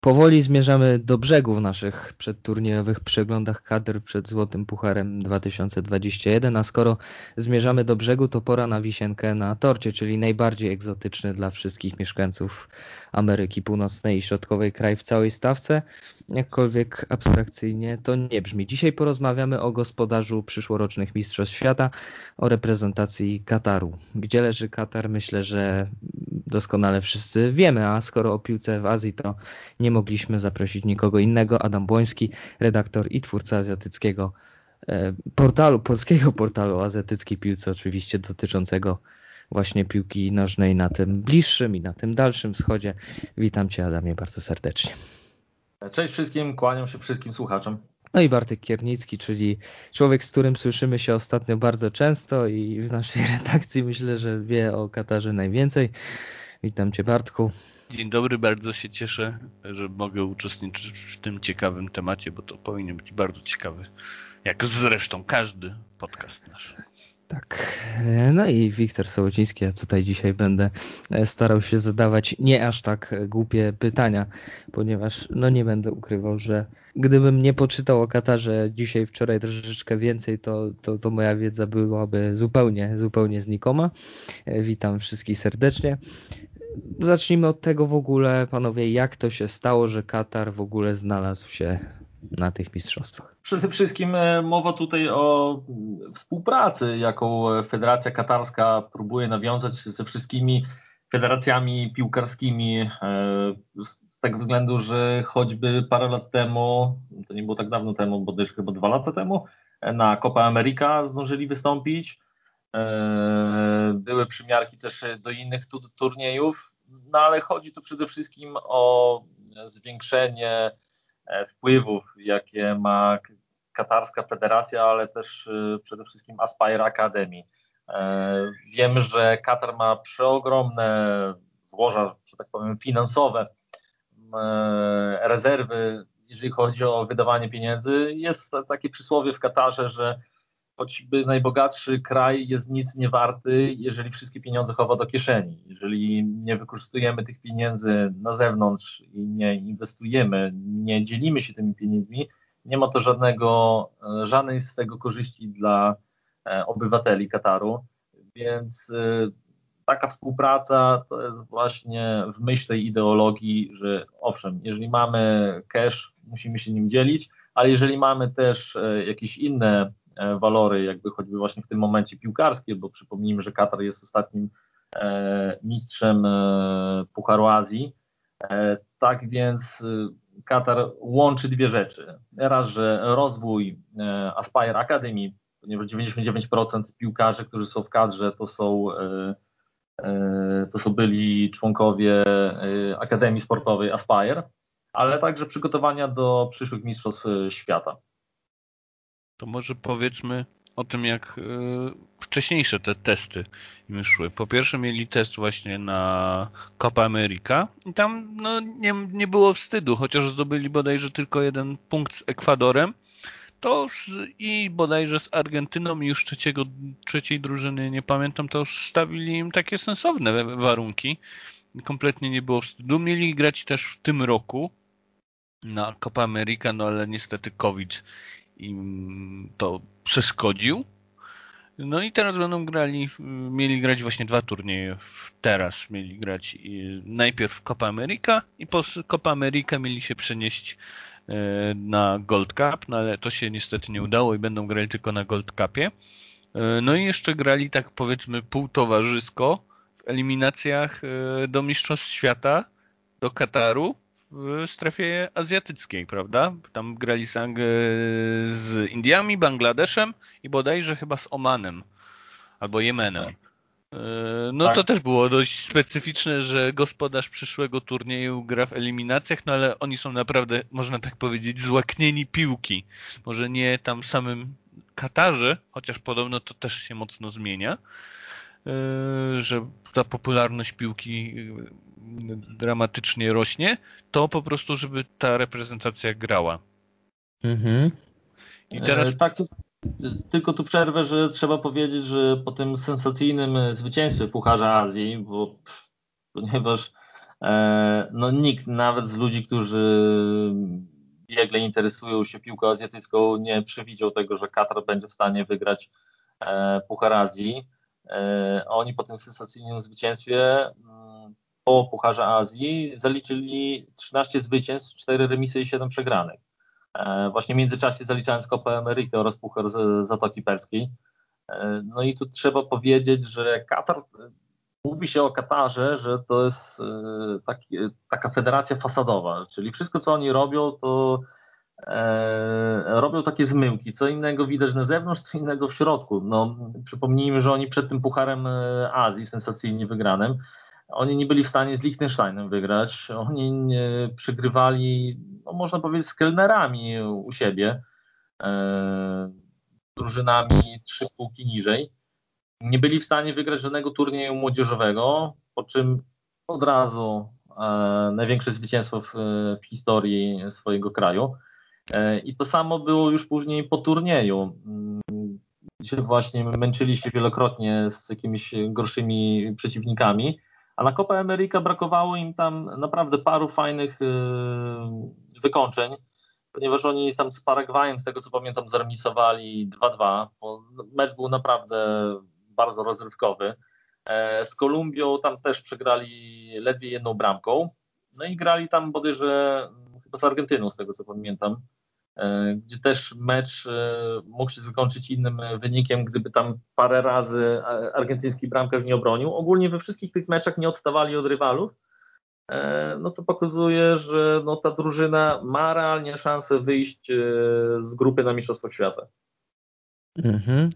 Powoli zmierzamy do brzegu w naszych przedturniejowych przeglądach kadr przed Złotym Pucharem 2021, a skoro zmierzamy do brzegu, to pora na wisienkę na torcie, czyli najbardziej egzotyczny dla wszystkich mieszkańców Ameryki Północnej i Środkowej kraj w całej stawce. Jakkolwiek abstrakcyjnie to nie brzmi. Dzisiaj porozmawiamy o gospodarzu przyszłorocznych Mistrzostw Świata, o reprezentacji Kataru. Gdzie leży Katar? Myślę, że doskonale wszyscy wiemy, a skoro o piłce w Azji, to nie mogliśmy zaprosić nikogo innego. Adam Błoński, redaktor i twórca azjatyckiego e, portalu, polskiego portalu azjatyckiej piłce, oczywiście dotyczącego właśnie piłki nożnej na tym bliższym i na tym dalszym wschodzie. Witam Cię Adamie bardzo serdecznie. Cześć wszystkim, kłaniam się wszystkim słuchaczom. No i Bartek Kiernicki, czyli człowiek, z którym słyszymy się ostatnio bardzo często i w naszej redakcji myślę, że wie o Katarze najwięcej. Witam Cię Bartku. Dzień dobry, bardzo się cieszę, że mogę uczestniczyć w tym ciekawym temacie, bo to powinien być bardzo ciekawy, jak zresztą każdy podcast nasz. Tak. No i Wiktor Sołociński, ja tutaj dzisiaj będę e, starał się zadawać nie aż tak głupie pytania, ponieważ no nie będę ukrywał, że gdybym nie poczytał o Katarze dzisiaj, wczoraj troszeczkę więcej, to, to, to moja wiedza byłaby zupełnie, zupełnie znikoma. E, witam wszystkich serdecznie. Zacznijmy od tego w ogóle, panowie, jak to się stało, że Katar w ogóle znalazł się na tych mistrzostwach? Przede wszystkim e, mowa tutaj o współpracy, jaką Federacja Katarska próbuje nawiązać ze wszystkimi federacjami piłkarskimi. E, z tego względu, że choćby parę lat temu, to nie było tak dawno temu, bo też chyba dwa lata temu, na Copa America zdążyli wystąpić. E, były przymiarki też do innych turniejów, no ale chodzi tu przede wszystkim o zwiększenie E, wpływów, jakie ma katarska federacja, ale też e, przede wszystkim Aspire Academy. E, wiem, że Katar ma przeogromne złoża, że tak powiem, finansowe, rezerwy, jeżeli chodzi o wydawanie pieniędzy. Jest takie przysłowie w Katarze, że choćby najbogatszy kraj jest nic nie warty, jeżeli wszystkie pieniądze chowa do kieszeni. Jeżeli nie wykorzystujemy tych pieniędzy na zewnątrz i nie inwestujemy, nie dzielimy się tymi pieniędzmi, nie ma to żadnego, żadnej z tego korzyści dla e, obywateli Kataru. Więc e, taka współpraca to jest właśnie w myśl tej ideologii, że owszem, jeżeli mamy cash, musimy się nim dzielić, ale jeżeli mamy też e, jakieś inne E, walory, jakby choćby właśnie w tym momencie piłkarskie, bo przypomnijmy, że Katar jest ostatnim e, mistrzem e, Pucharu Azji. Tak więc Katar łączy dwie rzeczy. Raz, że rozwój Aspire Academy, ponieważ 99% piłkarzy, którzy są w kadrze, to są, to są byli członkowie Akademii Sportowej Aspire, ale także przygotowania do przyszłych Mistrzostw Świata to może powiedzmy o tym, jak y, wcześniejsze te testy im szły. Po pierwsze mieli test właśnie na Copa America i tam no, nie, nie było wstydu, chociaż zdobyli bodajże tylko jeden punkt z Ekwadorem, to i bodajże z Argentyną i już trzeciego, trzeciej drużyny, nie pamiętam, to stawili im takie sensowne warunki. Kompletnie nie było wstydu. Mieli grać też w tym roku na Copa America, no ale niestety COVID im to przeszkodził. No i teraz będą grali, mieli grać właśnie dwa turnieje. Teraz mieli grać najpierw Copa America i po Copa America mieli się przenieść e, na Gold Cup, no ale to się niestety nie udało i będą grali tylko na Gold Cupie. E, no i jeszcze grali tak powiedzmy półtowarzysko w eliminacjach do Mistrzostw Świata, do Kataru w strefie azjatyckiej, prawda? Tam grali z, z Indiami, Bangladeszem i bodajże chyba z Omanem albo Jemenem. E, no tak. to też było dość specyficzne, że gospodarz przyszłego turnieju gra w eliminacjach, no ale oni są naprawdę, można tak powiedzieć, złaknieni piłki. Może nie tam samym Katarze, chociaż podobno to też się mocno zmienia, e, że ta popularność piłki dramatycznie rośnie, to po prostu, żeby ta reprezentacja grała. Mhm. I teraz... E, tak, tylko tu przerwę, że trzeba powiedzieć, że po tym sensacyjnym zwycięstwie Pucharza Azji, bo ponieważ no nikt, nawet z ludzi, którzy biegle interesują się piłką azjatycką, nie przewidział tego, że Katar będzie w stanie wygrać Puchar Azji. Oni po tym sensacyjnym zwycięstwie mm, po Pucharze Azji zaliczyli 13 zwycięstw, 4 remisy i 7 przegranych. Właśnie w międzyczasie zaliczając Kopę Amerykę oraz Puchar Zatoki Perskiej. No i tu trzeba powiedzieć, że Katar, mówi się o Katarze, że to jest e, taki, taka federacja fasadowa, czyli wszystko co oni robią, to e, robią takie zmyłki. Co innego widać na zewnątrz, co innego w środku. No, przypomnijmy, że oni przed tym Pucharem e, Azji sensacyjnie wygranym, oni nie byli w stanie z Liechtensteinem wygrać. Oni nie przegrywali, no można powiedzieć, z kelnerami u siebie drużynami trzy półki niżej. Nie byli w stanie wygrać żadnego turnieju młodzieżowego, po czym od razu e, największe zwycięstwo w, w, historii swojego kraju. E, I to samo było już później po turnieju, mm, gdzie właśnie męczyli się wielokrotnie z jakimiś gorszymi przeciwnikami, a na Copa America brakowało im tam naprawdę paru fajnych e, wykończeń ponieważ oni tam z Paragwajem, z tego co pamiętam, zremisowali 2-2, bo mecz był naprawdę bardzo rozrywkowy. E, z Kolumbią tam też przegrali ledwie jedną bramką, no i grali tam bodajże chyba z Argentyną, z tego co pamiętam, gdzie też mecz e, mógł się zakończyć innym wynikiem, gdyby tam parę razy argentyński bramkarz nie obronił. Ogólnie we wszystkich tych meczach nie odstawali od rywalów, E, no co pokazuje, że no, ta drużyna ma realnie szansę wyjść e, z grupy na Mistrzostwo Świata. Mhm.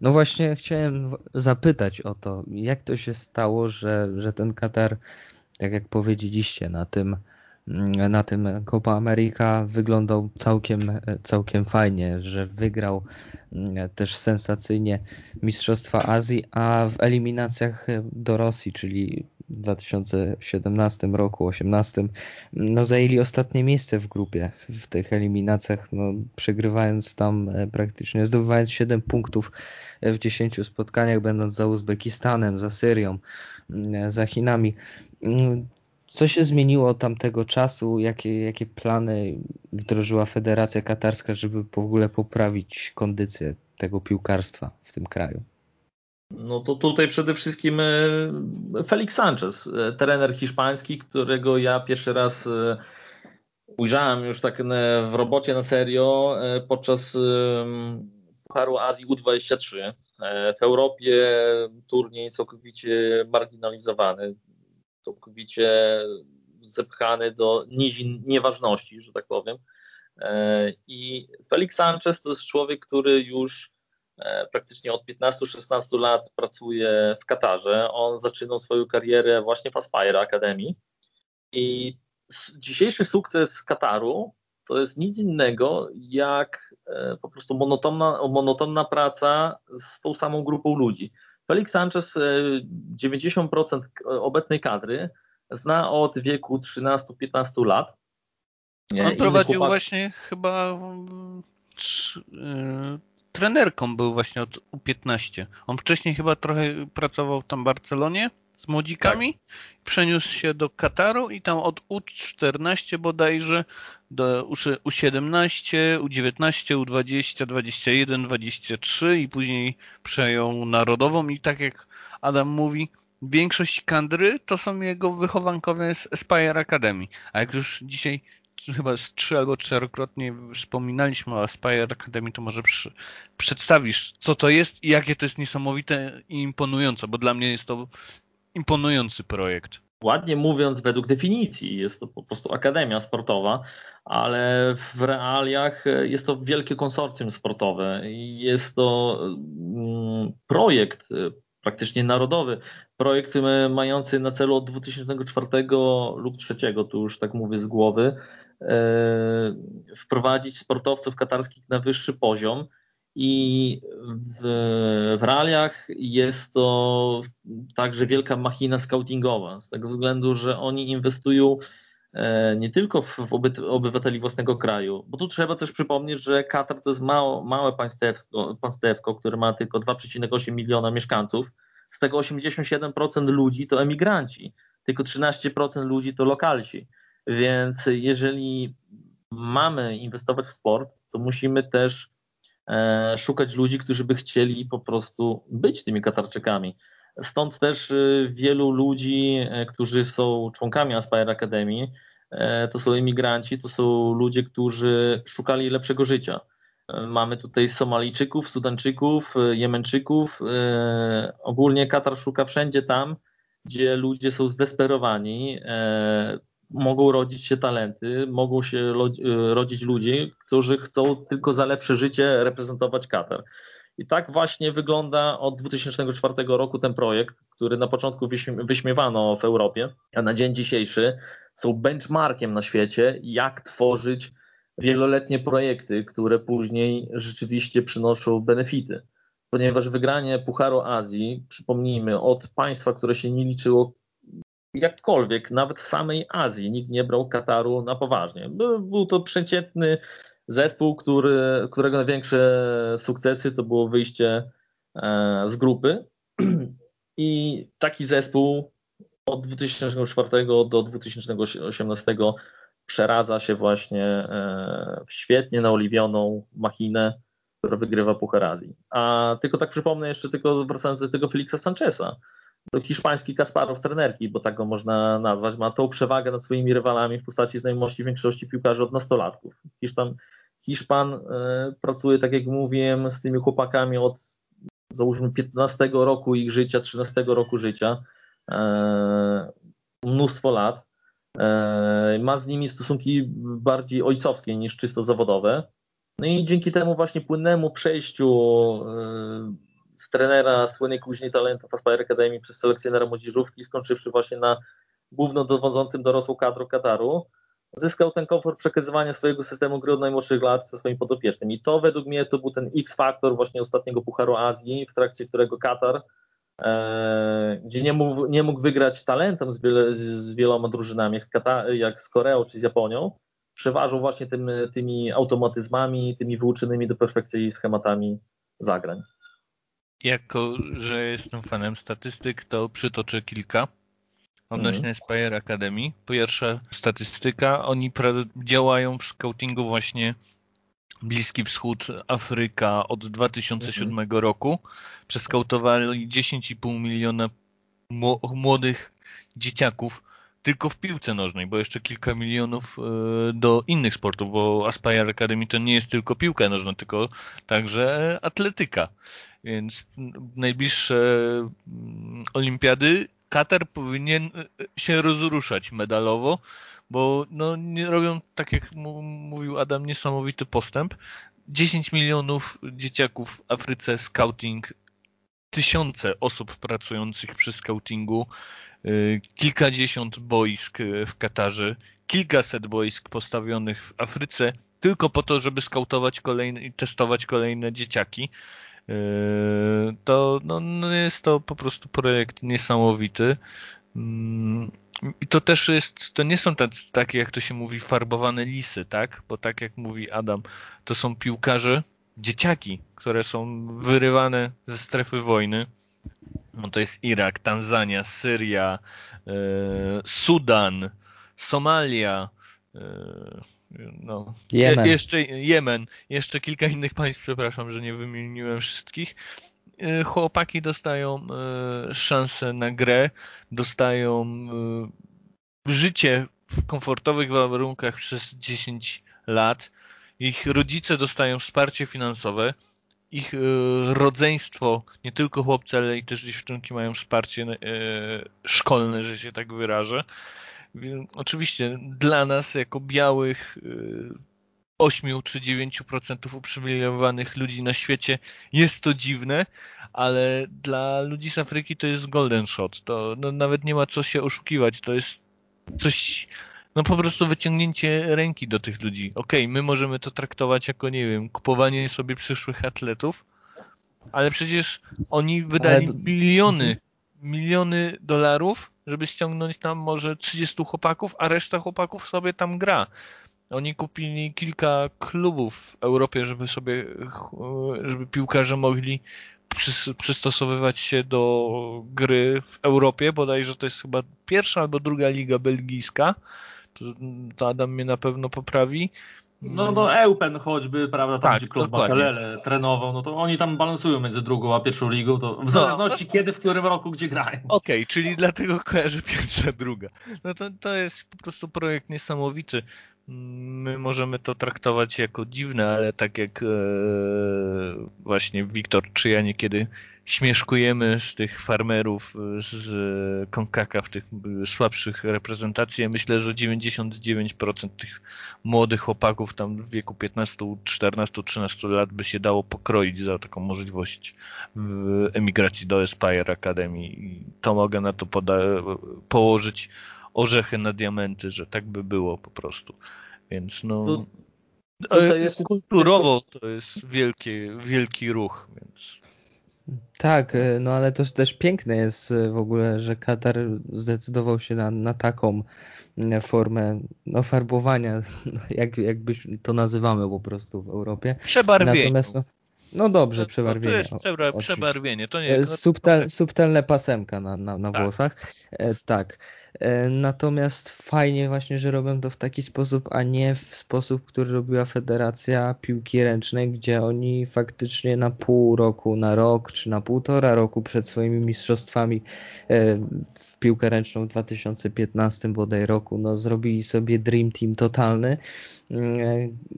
No właśnie chciałem zapytać o to, jak to się stało, że, że ten Katar, tak jak powiedzieliście, na tym na tym Copa America wyglądał całkiem, całkiem fajnie, że wygrał mm, też sensacyjnie Mistrzostwa Azji, a w eliminacjach do Rosji, czyli w 2017 roku, 18, no zajęli ostatnie miejsce w grupie w tych eliminacjach, no przegrywając tam e, praktycznie, zdobywając 7 punktów w 10 spotkaniach, będąc za Uzbekistanem, za Syrią, mm, za Chinami. Co się zmieniło od tamtego czasu? Jakie, jakie plany wdrożyła Federacja Katarska, żeby w ogóle poprawić kondycję tego piłkarstwa w tym kraju? No to tutaj przede wszystkim e, Felix Sanchez, e, trener hiszpański, którego ja pierwszy raz e, ujrzałem już tak w robocie na serio podczas Pucharu Azji U23. W Europie turniej całkowicie marginalizowany całkowicie zepchany do nizin nieważności, że tak powiem. E, I Felix Sanchez to jest człowiek, który już e, praktycznie od 15-16 lat pracuje w Katarze. On zaczynał swoją karierę właśnie w Aspire Academy i dzisiejszy sukces Kataru to jest nic innego jak e, po prostu monotonna, monotonna praca z tą samą grupą ludzi. Felix Sanchez 90% e, obecnej kadry zna od wieku 13-15 lat. On prowadził chłopak... właśnie chyba mm, e, trenerką był właśnie od U15. On wcześniej chyba trochę pracował tam w Barcelonie z młodzikami, tak. przeniósł się do Kataru i tam od U14 bodajże do U17, U19, U20, 21, 23 i później przejął Narodową i tak jak Adam mówi, większość kadry to są jego wychowankowie z Aspire Academy. A jak już dzisiaj chyba z trzy albo czterokrotnie wspominaliśmy o Aspire Academy, to może przy, przedstawisz, co to jest i jakie to jest niesamowite i imponujące, bo dla mnie jest to imponujący projekt. Ładnie mówiąc, według definicji jest to po prostu akademia sportowa, ale w realiach jest to wielkie konsorcjum sportowe. Jest to mm, projekt praktycznie narodowy, projekt mający na celu od 2004 lub 2003, tu już tak mówię z głowy, e, wprowadzić sportowców katarskich na wyższy poziom i w, w realiach jest to także wielka machina scoutingowa, z tego względu, że oni inwestują e, nie tylko w obywateli własnego kraju, bo tu trzeba też przypomnieć, że Katar to jest mało, małe państewko, państewko, które ma tylko 2,8 miliona mieszkańców, z tego 87% ludzi to emigranci. tylko 13% ludzi to lokalsi. Więc jeżeli mamy inwestować w sport, to musimy też szukać ludzi, którzy by chcieli po prostu być tymi Katarczykami. Stąd też e, wielu ludzi, e, którzy są członkami Aspire Academy, to są imigranci, to są ludzie, którzy szukali lepszego życia. Mamy tutaj Somalijczyków, Sudańczyków, Jemenczyków. Ogólnie Katar szuka wszędzie tam, gdzie ludzie są zdesperowani mogą rodzić się talenty, mogą się e, rodzić ludzie, którzy chcą tylko za lepsze życie reprezentować Katar. I tak właśnie wygląda od 2004 roku ten projekt, który na początku wyśmiewano w Europie, a na dzień dzisiejszy są benchmarkiem na świecie, jak tworzyć wieloletnie projekty, które później rzeczywiście przynoszą benefity. Ponieważ wygranie Pucharu Azji, przypomnijmy, od państwa, które się nie liczyło jakkolwiek, nawet w samej Azji nikt nie brał Kataru na poważnie. Był to przeciętny zespół, który, którego największe sukcesy to było wyjście e, z grupy i taki zespół od 2004 do 2018 przeradza się właśnie e, w świetnie naoliwioną machinę, która wygrywa Puchar Azji. A tylko tak przypomnę jeszcze, tylko wracając do tego Felixa Sancheza, hiszpański Kasparow trenerki, bo tak go można nazwać, ma tą przewagę nad swoimi rywalami w postaci znajomości większości piłkarzy od nastolatków. Hiszpan, Hiszpan y, pracuje, tak jak mówiłem, z tymi chłopakami od załóżmy 15 roku ich życia, 13 roku życia, y, mnóstwo lat. Y, ma z nimi stosunki bardziej ojcowskie niż czysto zawodowe. No i dzięki temu właśnie płynnemu przejściu z trenera słynnej kuźni talentów Aspire Academy przez selekcjonera młodzieżówki, skończywszy właśnie na głównodowodzącym dorosłą kadrą Kataru, zyskał ten komfort przekazywania swojego systemu gry od najmłodszych lat ze swoim podopiecznym. I to według mnie to był ten X-faktor właśnie ostatniego Pucharu Azji, w trakcie którego Katar, e, gdzie nie mógł, nie mógł wygrać talentem z, wiele, z wieloma drużynami, jak z, Katar, jak z Koreą czy z Japonią, przeważył właśnie tym, tymi automatyzmami, tymi wyuczonymi do perfekcji schematami zagrań. Jako, że jestem fanem statystyk, to przytoczę kilka odnośnie mhm. Spire Academy. Pierwsza statystyka, oni działają w scoutingu właśnie Bliski Wschód, Afryka od 2007 mhm. roku. Przeskautowali 10,5 miliona młodych dzieciaków tylko w piłce nożnej, bo jeszcze kilka milionów e, do innych sportów, bo Aspire Academy to nie jest tylko piłka nożna, tylko także atletyka. Więc najbliższe mm, olimpiady Katar powinien e, się rozruszać medalowo, bo no, nie robią, tak jak mówił Adam, niesamowity postęp. 10 milionów dzieciaków w Afryce, scouting, tysiące osób pracujących przy scoutingu, y, kilkadziesiąt boisk w Katarze, kilkaset boisk postawionych w Afryce, tylko po to, żeby skautować kolejne i testować kolejne dzieciaki. Y, to no, no jest to po prostu projekt niesamowity. Mm, I to też jest, to nie są takie, jak to się mówi, farbowane lisy, tak? Bo tak jak mówi Adam, to są piłkarze, dzieciaki, które są wyrywane ze strefy wojny. No to jest Irak, Tanzania, Syria, e, Sudan, Somalia, no, Jemen. Je, jeszcze Jemen, jeszcze kilka innych państw, przepraszam, że nie wymieniłem wszystkich. E, chłopaki dostają szansę na grę, dostają życie w komfortowych warunkach przez 10 lat ich rodzice dostają wsparcie finansowe, ich rodzeństwo, nie tylko chłopcy, ale i też dziewczynki mają wsparcie szkolne, że się tak wyrażę. Oczywiście dla nas, jako białych 8 e, czy 9% uprzywilejowanych ludzi na świecie jest to dziwne, ale dla ludzi z Afryki to jest golden shot. To no, nawet nie ma co się oszukiwać. To jest coś no po prostu wyciągnięcie ręki do tych ludzi. Okej, okay, my możemy to traktować jako, nie wiem, kupowanie sobie przyszłych atletów, ale przecież oni wydali ale... miliony, miliony dolarów, żeby ściągnąć tam może 30 chłopaków, a reszta chłopaków sobie tam gra. Oni kupili kilka klubów w Europie, żeby sobie, żeby piłkarze mogli przystosowywać się do gry w Europie, bodajże to jest chyba pierwsza albo druga liga belgijska, to, to Adam mnie na pewno poprawi. No do Eupen choćby, prawda, tam tak, gdzie Claude Makelele trenował, no to oni tam balansują między drugą a pierwszą ligą, to w no. zależności no. kiedy, w którym roku, gdzie grają. Okej, okay, czyli dlatego kojarzę pierwsza, druga. No to, to jest po prostu projekt niesamowity my możemy to traktować jako dziwne, ale tak jak e, właśnie Wiktor czy ja niekiedy śmieszkujemy z tych farmerów z Konkaka w tych słabszych reprezentacji, ja myślę, że 99% tych młodych chłopaków tam w wieku 15, 14, 13 lat by się dało pokroić za taką możliwość emigracji do Aspire Academy. I to mogę na to położyć orzechy na diamenty, że tak by było po prostu. Więc no. Tu, jest... Kulturowo to jest wielki, wielki ruch, więc. Tak, e, no ale to też piękne jest e, w ogóle, że Katar zdecydował się na, na taką e, formę no, farbowania, jak, jakbyś to nazywamy po prostu w Europie. Przebarwienie. Natomiast no, no dobrze, przebarwienie. To, jest przebra, przebarwienie, to nie Subtel, Subtelne pasemka na, na, na tak. włosach. E, tak. E, natomiast fajnie właśnie, że robią to w taki sposób, a nie w sposób, który robiła Federacja Piłki Ręcznej, gdzie oni faktycznie na pół roku, na rok czy na półtora roku przed swoimi mistrzostwami e, piłkę ręczną w 2015 bodaj roku, no zrobili sobie Dream Team totalny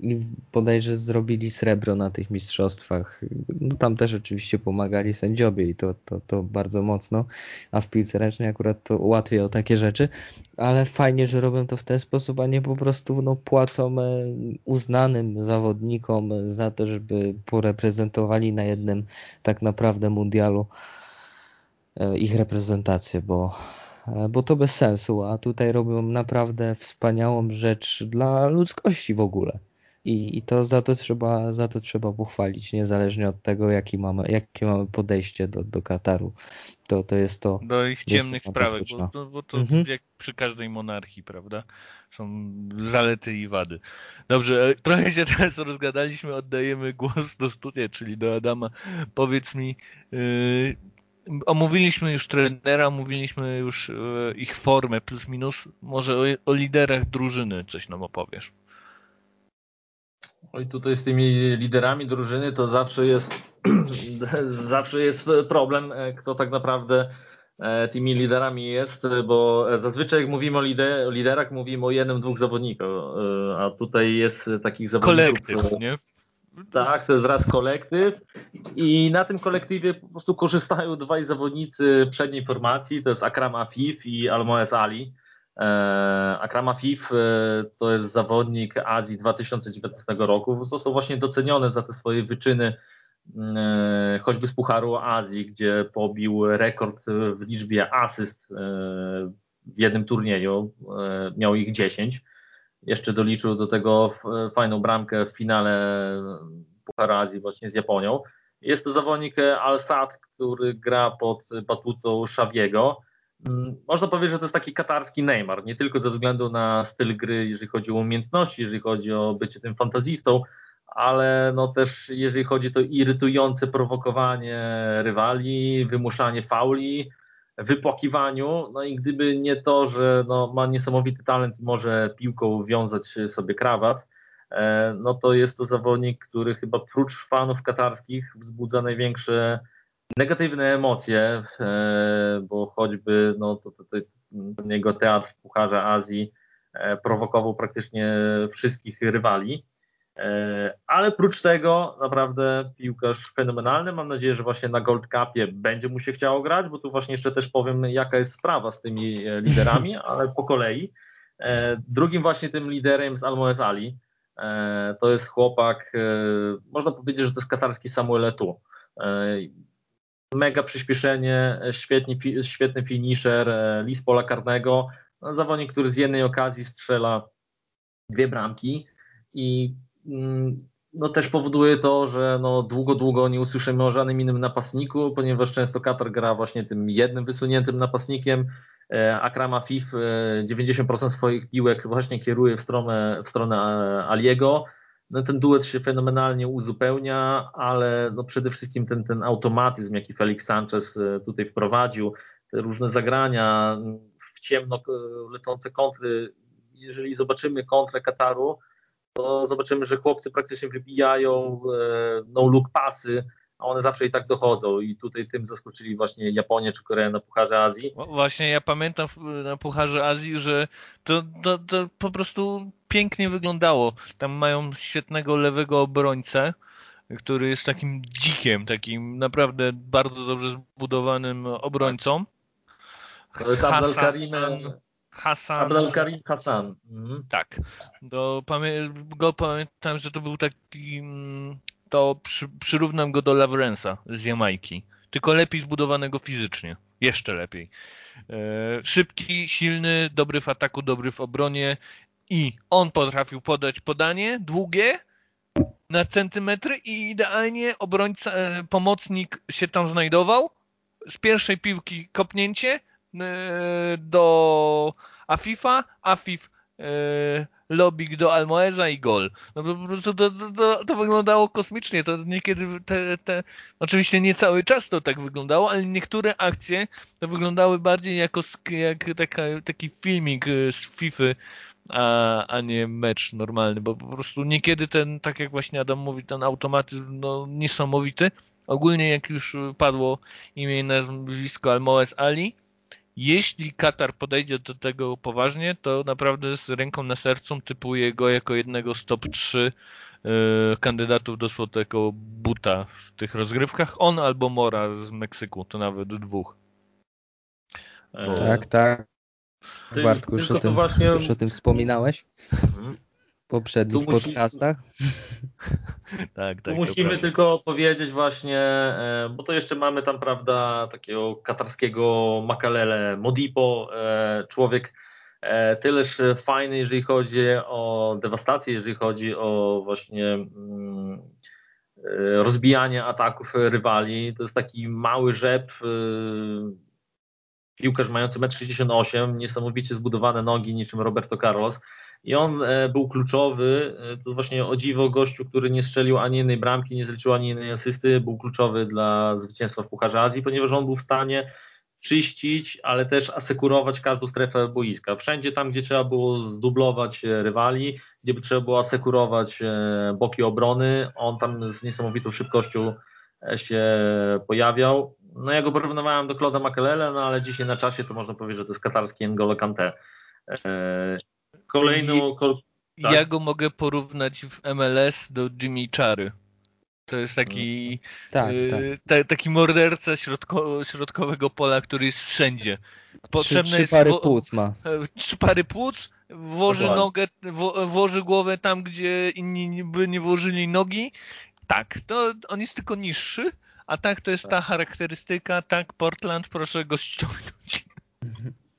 i bodajże zrobili srebro na tych mistrzostwach. No tam też oczywiście pomagali sędziowie i to, to, to bardzo mocno, a w piłce ręcznej akurat to ułatwia o takie rzeczy, ale fajnie, że robią to w ten sposób, a nie po prostu no, płacą e, uznanym zawodnikom za to, żeby poreprezentowali na jednym tak naprawdę mundialu ich reprezentację, bo E, bo to bez sensu, a tutaj robią naprawdę wspaniałą rzecz dla ludzkości w ogóle. I, I, to za to trzeba za to trzeba pochwalić, niezależnie od tego, jaki mamy, jakie mamy podejście do, do Kataru. To, to jest to. Do ich ciemnych sprawek, bo, bo to mhm. jak przy każdej monarchii, prawda? Są zalety i wady. Dobrze, e, trochę się teraz rozgadaliśmy, oddajemy głos do studia, czyli do Adama. Powiedz mi, yy, omówiliśmy już trenera, omówiliśmy już e, ich formę plus minus. Może o, o liderach drużyny coś nam opowiesz. Oj, tutaj z tymi liderami drużyny to zawsze jest zawsze jest problem, e, kto tak naprawdę e, tymi liderami jest, bo zazwyczaj jak mówimy o, lider, o liderach, mówimy o jednym, dwóch zawodnikach, a tutaj jest takich zawodników. Kolektyw, nie? Tak, to jest raz kolektyw. I na tym kolektywie po prostu korzystają dwaj zawodnicy przedniej formacji, to jest Akram Afif i Almoez Ali. E, Akram Afif e, to jest zawodnik Azji 2019 roku, został właśnie doceniony za te swoje wyczyny e, choćby z Pucharu Azji, gdzie pobił rekord w liczbie asyst w jednym turnieju, miał ich 10 jeszcze doliczył do tego fajną bramkę w finale Pucharu Azji właśnie z Japonią. Jest to zawodnik Al-Sad, który gra pod batutą Szawiego. Mm, można powiedzieć, że to jest taki katarski Neymar, nie tylko ze względu na styl gry, jeżeli chodzi o umiejętności, jeżeli chodzi o bycie tym fantazistą, ale no też jeżeli chodzi o to irytujące prowokowanie rywali, wymuszanie fauli, wypłakiwaniu. No i gdyby nie to, że no, ma niesamowity talent i może piłką wiązać sobie krawat, e, no to jest to zawodnik, który chyba prócz fanów katarskich wzbudza największe negatywne emocje, e, bo choćby no, to, to, to, jego teatr w Pucharze Azji e, prowokował praktycznie wszystkich rywali. E, ale prócz tego naprawdę piłkarz fenomenalny. Mam nadzieję, że właśnie na Gold Cupie będzie mu się chciało grać, bo tu właśnie jeszcze też powiem, jaka jest sprawa z tymi e, liderami, ale po kolei. E, drugim właśnie tym liderem jest Almoez Ali. To jest chłopak, można powiedzieć, że to jest katarski Samuel Eto'o. Mega przyspieszenie, świetny, świetny finisher, list pola karnego. No, zawodnik, który z jednej okazji strzela dwie bramki i no też powoduje to, że no długo, długo nie usłyszymy o żadnym innym napastniku, ponieważ często Katar gra właśnie tym jednym wysuniętym napastnikiem. E, Akrama Fif 90% e, swoich piłek właśnie kieruje w stronę, w stronę Aliego. no ten duet się fenomenalnie uzupełnia, ale no przede wszystkim ten, ten automatyzm, jaki Felix Sanchez e, tutaj wprowadził, te różne zagrania w ciemno e, lecące kontry, jeżeli zobaczymy kontrę Kataru, to zobaczymy, że chłopcy praktycznie wybijają e, no-look pasy, a one zawsze i tak dochodzą i tutaj tym zaskoczyli właśnie Japonię czy Koreę na Pucharze Azji. Właśnie ja pamiętam na Pucharze Azji, że to, to, to po prostu pięknie wyglądało. Tam mają świetnego lewego obrońcę, który jest takim dzikiem, takim naprawdę bardzo dobrze zbudowanym obrońcą. To jest Abdelkarim Hassan. Abdelkarim Hassan. Mhm. Tak. Do, pamię go pamiętam, że to był taki mm, to przy, przyrównam go do Lawrence'a z Jamajki. Tylko lepiej zbudowanego fizycznie. Jeszcze lepiej. E, szybki, silny, dobry w ataku, dobry w obronie i on potrafił podać podanie długie na centymetry i idealnie obrońca, e, pomocnik się tam znajdował. Z pierwszej piłki kopnięcie do Afifa, Afif e, lobik do Almoeza i gol. No po prostu to, to, to, wyglądało kosmicznie. To niekiedy te, te, oczywiście nie cały czas to tak wyglądało, ale niektóre akcje to wyglądały bardziej jako jak taka, taki filmik z FIFA, a, a nie mecz normalny, bo po prostu niekiedy ten, tak jak właśnie Adam mówi, ten automatyzm no, niesamowity. Ogólnie jak już padło imię i nazwisko Almoez Ali, jeśli Katar podejdzie do tego poważnie, to naprawdę z ręką na sercu typuję go jako jednego z top 3 y, kandydatów do złotego buta w tych rozgrywkach. On albo Mora z Meksyku, to nawet dwóch. E, tak, tak. Bartku, już o, tym, właśnie... już o tym wspominałeś? Poprzednich musi... podcastach. tak, tak. Tu musimy tylko powiedzieć właśnie, e, bo to jeszcze mamy tam, prawda, takiego katarskiego Makalele Modipo, e, człowiek e, tyleż fajny, jeżeli chodzi o dewastację, jeżeli chodzi o właśnie mm, rozbijanie ataków rywali. To jest taki mały rzep, piłkarz mający 1,68 m, niesamowicie zbudowane nogi, niczym Roberto Carlos i on e, był kluczowy, e, to właśnie o dziwo gościu, który nie strzelił ani jednej bramki, nie zliczył ani jednej asysty, był kluczowy dla zwycięstwa w Pucharze Azji, ponieważ on był w stanie czyścić, ale też asekurować każdą strefę boiska. Wszędzie tam, gdzie trzeba było zdublować e, rywali, gdzie trzeba było asekurować boki obrony, on tam z niesamowitą szybkością się pojawiał. No ja go porównywałem do Claude'a Makelele, no ale dzisiaj na czasie to można powiedzieć, że to jest katarski N'Golo Kante. Kolejną. Kol... Tak. Ja go mogę porównać w MLS do Jimmy Chary. To jest taki, tak, y, tak. Ta, taki morderca środko, środkowego pola, który jest wszędzie. Potrzebne trzy, trzy jest pary płuc ma. E, trzy pary płuc, włoży Dobra. nogę, wo, włoży głowę tam, gdzie inni by nie włożyli nogi. Tak, to on jest tylko niższy, a tak to jest ta tak. charakterystyka, tak Portland, proszę go ściągnąć.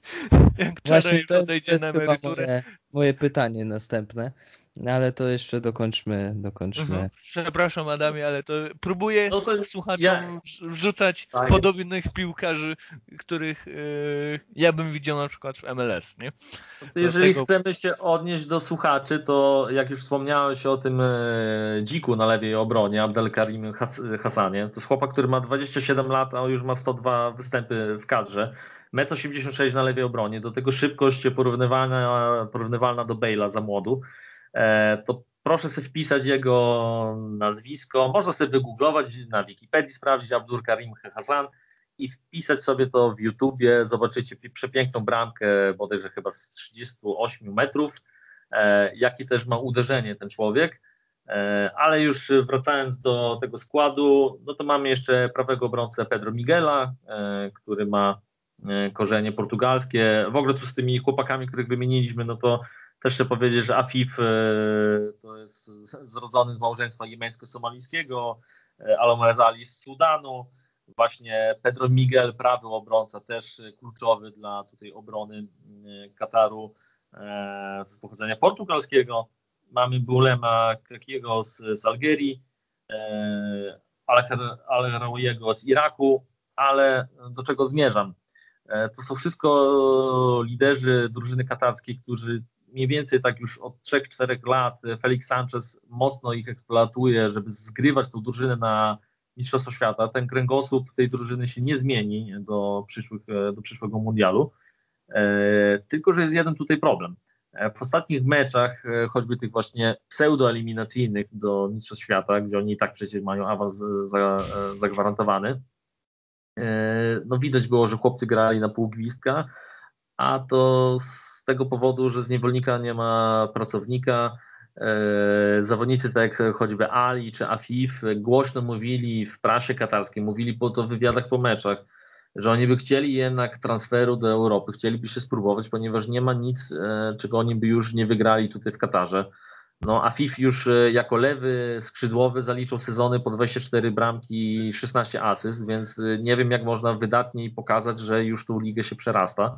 Jak Właśnie to jest, to jest na Moje, moje pytanie następne. No ale to jeszcze dokończmy. dokończmy. Mhm. Przepraszam Adamie, ale to próbuję no to słuchaczom ja... wrzucać tak. podobnych piłkarzy, których yy, ja bym widział na przykład w MLS. Nie? Jeżeli tego... chcemy się odnieść do słuchaczy, to jak już wspomniałeś o tym e, dziku na lewej obronie, Abdelkarim Hassanie, to jest chłopak, który ma 27 lat, a już ma 102 występy w kadrze. 1,86 m na lewej obronie, do tego szybkość porównywalna, porównywalna do Bale'a za młodu, e, to proszę sobie wpisać jego nazwisko, można sobie wygooglować, na Wikipedii sprawdzić Abdur Karim Hassan i wpisać sobie to w YouTubie, zobaczycie przepiękną bramkę, bodajże chyba z 38 metrów, e, jakie też ma uderzenie ten człowiek, e, ale już wracając do tego składu, no to mamy jeszcze prawego obrońcę Pedro Miguela, który ma korzenie portugalskie. W ogóle tu z tymi chłopakami, których wymieniliśmy, no to też chcę powiedzieć, że Afif e, to jest zrodzony z małżeństwa jemeńsko-somalijskiego, e, Alomez Ali z Sudanu, właśnie Pedro Miguel, prawy obrońca, też kluczowy dla tutaj obrony Kataru z pochodzenia portugalskiego. Mamy Bulema Krakiego z, z Algierii, Al-Rawiego z Iraku, ale do czego zmierzam? E, to są wszystko liderzy drużyny katarskiej, którzy mniej więcej tak już od 3-4 lat Felix Sanchez mocno ich eksploatuje, żeby zgrywać tą drużynę na Mistrzostwo Świata. Ten kręgosłup tej drużyny się nie zmieni do, przyszłych, do przyszłego mundialu. Tylko, że jest jeden tutaj problem. W ostatnich meczach, choćby tych właśnie pseudoeliminacyjnych do Mistrzostw Świata, gdzie oni i tak przecież mają awans zagwarantowany, no widać było, że chłopcy grali na pół gwizdka, a to z tego powodu, że z niewolnika nie ma pracownika. E, zawodnicy tak jak choćby Ali czy Afif głośno mówili w prasie katarskiej, mówili po to w wywiadach po meczach, że oni by chcieli jednak transferu do Europy, chcieliby się spróbować, ponieważ nie ma nic, e, czego oni by już nie wygrali tutaj w Katarze. No, Afif już e, jako lewy skrzydłowy zaliczył sezony po 24 bramki i 16 asyst, więc nie wiem jak można wydatniej pokazać, że już tą ligę się przerasta.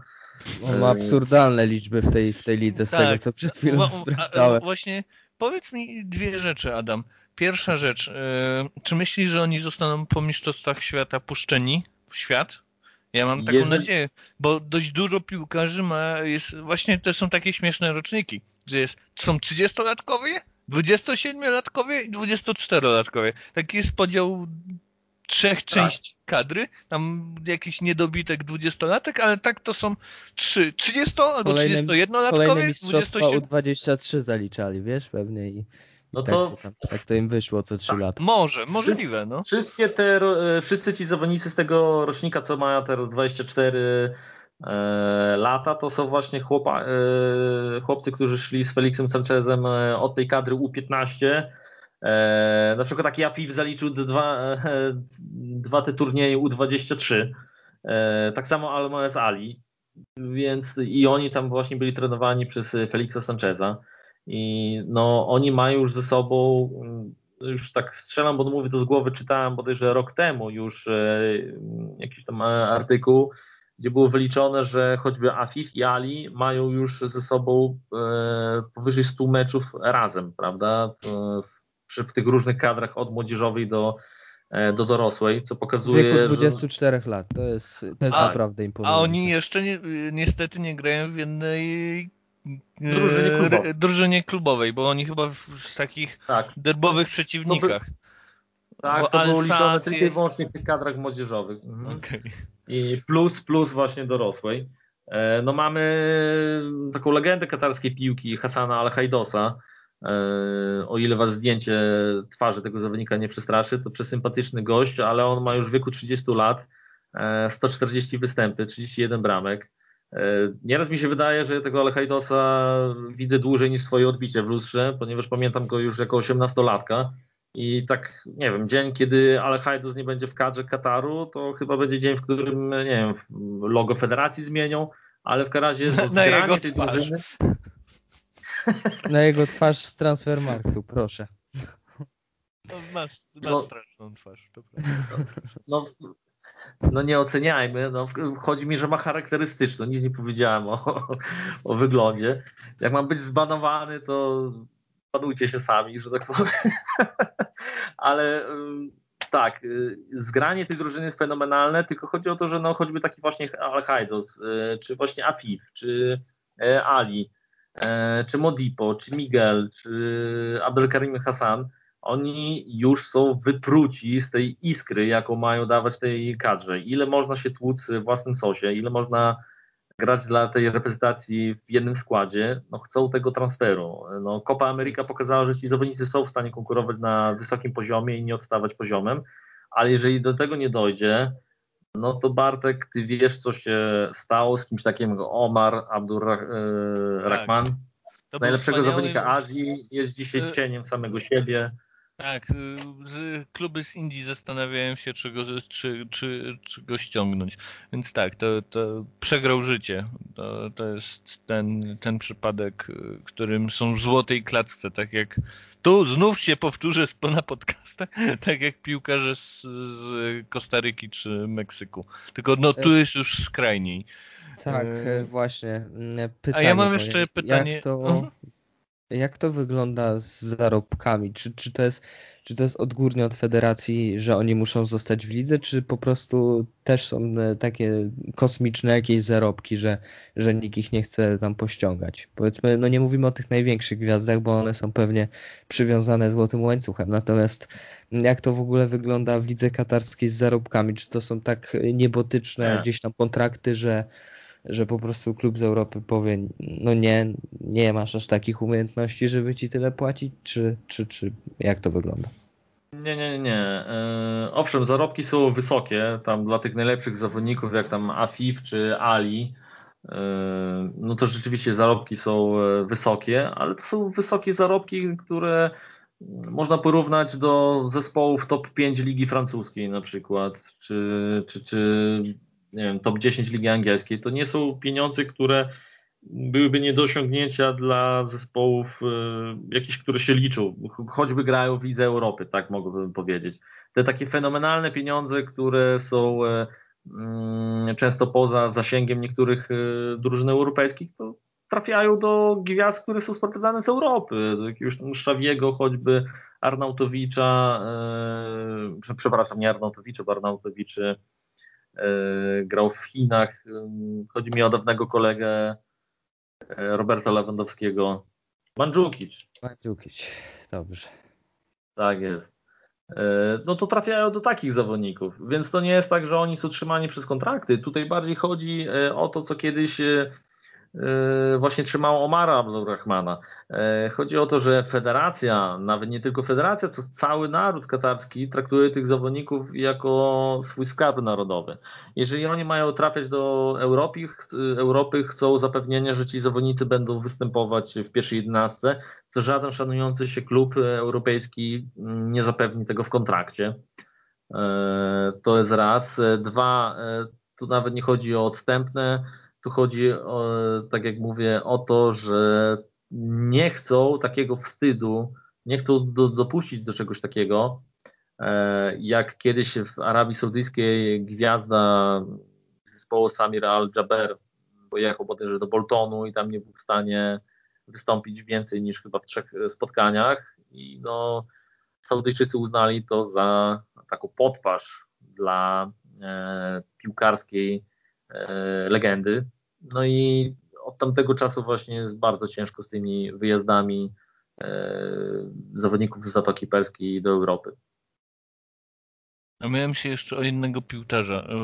On ma absurdalne liczby w tej, w tej lidze, z tak. tego co przed chwilą sprawdzałem. Właśnie powiedz mi dwie rzeczy, Adam. Pierwsza rzecz, yy, czy myślisz, że oni zostaną po Mistrzostwach Świata puszczeni w świat? Ja mam taką Jeżeli... nadzieję, bo dość dużo piłkarzy ma, jest, właśnie to są takie śmieszne roczniki, że jest, są 30-latkowie, 27-latkowie i 24-latkowie. Taki jest podział trzech tak. części kadry, tam jakiś niedobitek dwudziestolatek, ale tak to są trzy, 30 albo 31-latkowie. Kolejne mistrzostwa 27... U23 zaliczali, wiesz, pewnie i, no tak, to, tam, tak to im wyszło co trzy tak, lata. Może, możliwe, no. Wszystkie te, e, wszyscy ci zawodnicy z tego rocznika, co mają teraz 24 e, lata, to są właśnie chłopa, e, chłopcy, którzy szli z Felixem Sanchezem e, od tej kadry U15 E, na przykład taki Afif zaliczył dwa, e, dwa te turnieje U23. E, tak samo Almoez Ali. Więc i oni tam właśnie byli trenowani przez Felixa Sancheza. I no, oni mają już ze sobą, już tak strzelam, bo mówię to z głowy, czytałem bodajże rok temu już jakiś tam artykuł, gdzie było wyliczone, że choćby Afif i Ali mają już ze sobą powyżej 100 meczów razem, prawda? W, w tych różnych kadrach od młodzieżowej do, e, do dorosłej, co pokazuje. W wieku 24 że... lat, to jest, to jest a, naprawdę imponujące. A oni jeszcze nie, niestety nie grają w jednej drużynie klubowej, drużynie klubowej bo oni chyba w takich tak. derbowych przeciwnikach. tak, bo to było liczone tylko jest... i wyłącznie w tych kadrach młodzieżowych. Mhm. Okay. I plus, plus właśnie dorosłej. E, no mamy taką legendę katarskiej piłki Hasana Al-Hajdosa, E, o ile was zdjęcie twarzy tego zawodnika nie przestraszy, to przesympatyczny gość, ale on ma już w wieku 30 lat, 140 e, występy, 31 bramek. E, nieraz mi się wydaje, że tego Alejdosa widzę dłużej niż swoje odbicie w lustrze, ponieważ pamiętam go już jako 18-latka i tak, nie wiem, dzień, kiedy Alejdos nie będzie w kadrze Kataru, to chyba będzie dzień, w którym, nie wiem, logo federacji zmienią, ale w każdym razie no, zgranie tej drużyny na jego twarz z Transfermarktu, proszę. No, masz, masz no, straszną twarz, to No, no nie oceniajmy, no, chodzi mi, że ma charakterystyczną, nic nie powiedziałem o, o wyglądzie. Jak mam być zbanowany, to panujcie się sami, że tak powiem. Ale tak, y, zgranie tych drużyn jest fenomenalne, tylko chodzi o to, że no, choćby taki właśnie Al-Qaidos, y, czy właśnie Afif, czy y, Ali, E, czy Modipo, czy Miguel, czy Abdelkarim Hassan, oni już są wypruci z tej iskry, jaką mają dawać tej kadrze. Ile można się tłuc w własnym sosie, ile można grać dla tej reprezentacji w jednym składzie, no chcą tego transferu. No, Copa America pokazała, że ci zawodnicy są w stanie konkurować na wysokim poziomie i nie odstawać poziomem, ale jeżeli do tego nie dojdzie, no to Bartek, ty wiesz, co się stało z kimś takim Omar Abdurrahman, e, tak. najlepszego zawodnika Azji, jest dzisiaj e, cieniem samego siebie. Tak, y, z, kluby z Indii zastanawiają się, czy go, czy, czy, czy go ściągnąć. Więc tak, to, to przegrał życie. To, to jest ten, ten przypadek, y, którym są w złotej klatce, tak jak tu znów się powtórzę na podcastach, tak jak piłkarze z, z Kostaryki czy Meksyku. Tylko no tu jest już skrajniej. Tak, e... właśnie. Pytanie A ja mam jeszcze pytanie. Jak to, jak to wygląda z zarobkami? Czy, czy, to jest, czy to jest odgórnie od federacji, że oni muszą zostać w lidze, czy po prostu też są e, takie kosmiczne jakieś zarobki, że, że nikt ich nie chce tam pościągać? Powiedzmy, no nie mówimy o tych największych gwiazdach, bo one są pewnie przywiązane złotym łańcuchem. Natomiast jak to w ogóle wygląda w lidze katarskiej z zarobkami? Czy to są tak niebotyczne gdzieś tam kontrakty, że że po prostu klub z Europy powie, no nie, nie masz aż takich umiejętności, żeby ci tyle płacić, czy, czy, czy jak to wygląda? Nie, nie, nie. E, owszem, zarobki są wysokie, tam dla tych najlepszych zawodników, jak tam Afif czy Ali, e, no to rzeczywiście zarobki są e, wysokie, ale to są wysokie zarobki, które można porównać do zespołów top 5 Ligi Francuskiej na przykład, czy, czy, czy nie wiem, top 10 Ligi Angielskiej, to nie są pieniądze, które byłyby nie do osiągnięcia dla zespołów y, jakichś, które się liczą, choćby grają w Lidze Europy, tak mogłbym powiedzieć. Te takie fenomenalne pieniądze, które są y, y, często poza zasięgiem niektórych drużyn europejskich, to trafiają do gwiazd, które są sprowadzane z Europy, do jakiegoś Szawiego, choćby Arnautowicza, przepraszam, nie Arnautowicza, bo E, grał w Chinach. Chodzi mi o dawnego kolegę e, Roberta Lewandowskiego. Mandzukic. Mandzukic, dobrze. Tak jest. E, no to trafiają do takich zawodników, więc to nie jest tak, że oni są trzymani przez kontrakty. Tutaj bardziej chodzi o to, co kiedyś E, właśnie trzymał Omara Abdurrahmana. E, chodzi o to, że federacja, nawet nie tylko federacja, co cały naród katarski traktuje tych zawodników jako swój skarb narodowy. Jeżeli oni mają trafiać do Europy, Europy chcą zapewnienia, że ci zawodnicy będą występować w pierwszej jedenastce, co żaden szanujący się klub europejski nie zapewni tego w kontrakcie. E, to jest raz. Dwa, tu nawet nie chodzi o odstępne tu chodzi, o, tak jak mówię, o to, że nie chcą takiego wstydu, nie chcą do, dopuścić do czegoś takiego, e, jak kiedyś w Arabii Saudyjskiej gwiazda zespołu Samir Al-Jaber pojechał bodajże do Boltonu i tam nie był w stanie wystąpić więcej niż chyba w trzech spotkaniach. I no Saudyjczycy uznali to za taką potwarz dla e, piłkarskiej legendy. No i od tamtego czasu właśnie jest bardzo ciężko z tymi wyjazdami e, zawodników z Zatoki Perskiej do Europy. A miałem się jeszcze o jednego piłkarza e,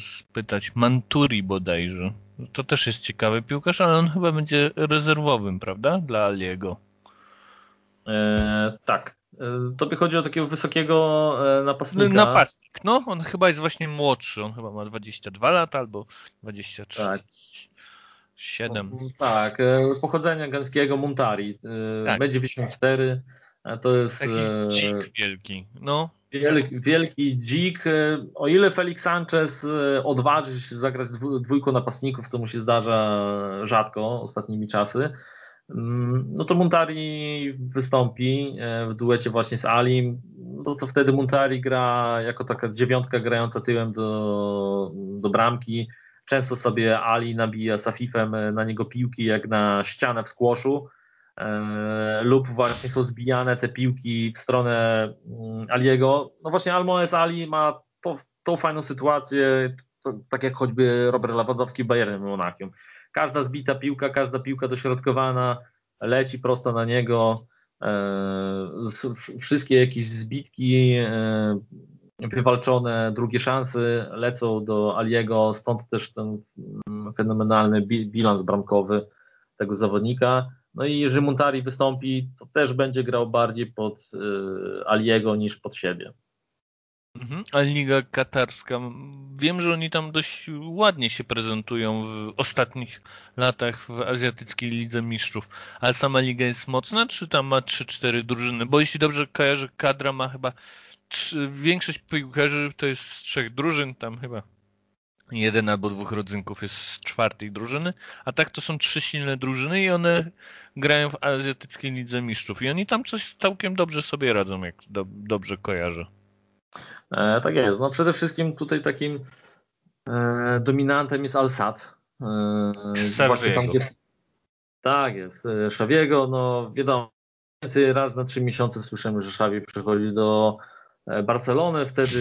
spytać. Manturi bodajże. To też jest ciekawy piłkarz, ale on chyba będzie rezerwowym, prawda? Dla Aliego. E, tak. E, tobie chodzi o takiego wysokiego e, napastnika. Napastnik, no. On chyba jest właśnie młodszy. On chyba ma 22 lata albo 23. Tak. 7. Tak, e, pochodzenia gęskiego Muntari. Tak. B94 to jest. Taki dzik wielki. No. Wielki, wielki dzik. O ile Felix Sanchez odważy się zagrać dwójką napastników, co mu się zdarza rzadko ostatnimi czasy, no to Montari wystąpi e, w duecie właśnie z Alim, no to wtedy Montari gra jako taka dziewiątka grająca tyłem do, do bramki. Często sobie Ali nabija Safifem na niego piłki jak na ścianę w skłoszu e, lub właśnie są zbijane te piłki w stronę mm, Aliego. No właśnie Almoes Ali ma to, tą fajną sytuację, to, tak jak choćby Robert Lewandowski w Bayernem Monachium każda zbita piłka, każda piłka dośrodkowana leci prosto na niego. E, wszystkie jakieś zbitki, e, wywalczone drugie szanse lecą do Aliego, stąd też ten mm, fenomenalny bilans bramkowy tego zawodnika. No i jeżeli Montari wystąpi, to też będzie grał bardziej pod e, Aliego niż pod siebie. Mhm. A Liga Katarska, wiem, że oni tam dość ładnie się prezentują w ostatnich latach w Azjatyckiej Lidze Mistrzów. Ale sama liga jest mocna, czy tam ma 3-4 drużyny? Bo jeśli dobrze kojarzę, kadra ma chyba 3, większość piłkarzy to jest z trzech drużyn, tam chyba jeden albo dwóch rodzynków jest z czwartej drużyny, a tak to są trzy silne drużyny i one grają w Azjatyckiej Lidze Mistrzów. I oni tam coś całkiem dobrze sobie radzą, jak do, dobrze kojarzę. E, tak jest. No przede wszystkim tutaj takim e, dominantem jest Al-Sad. E, właśnie tam, gdzie, Tak jest. Szawiego, no wiadomo, więcej raz na trzy miesiące słyszymy, że Szawi przychodzi do Barcelony, wtedy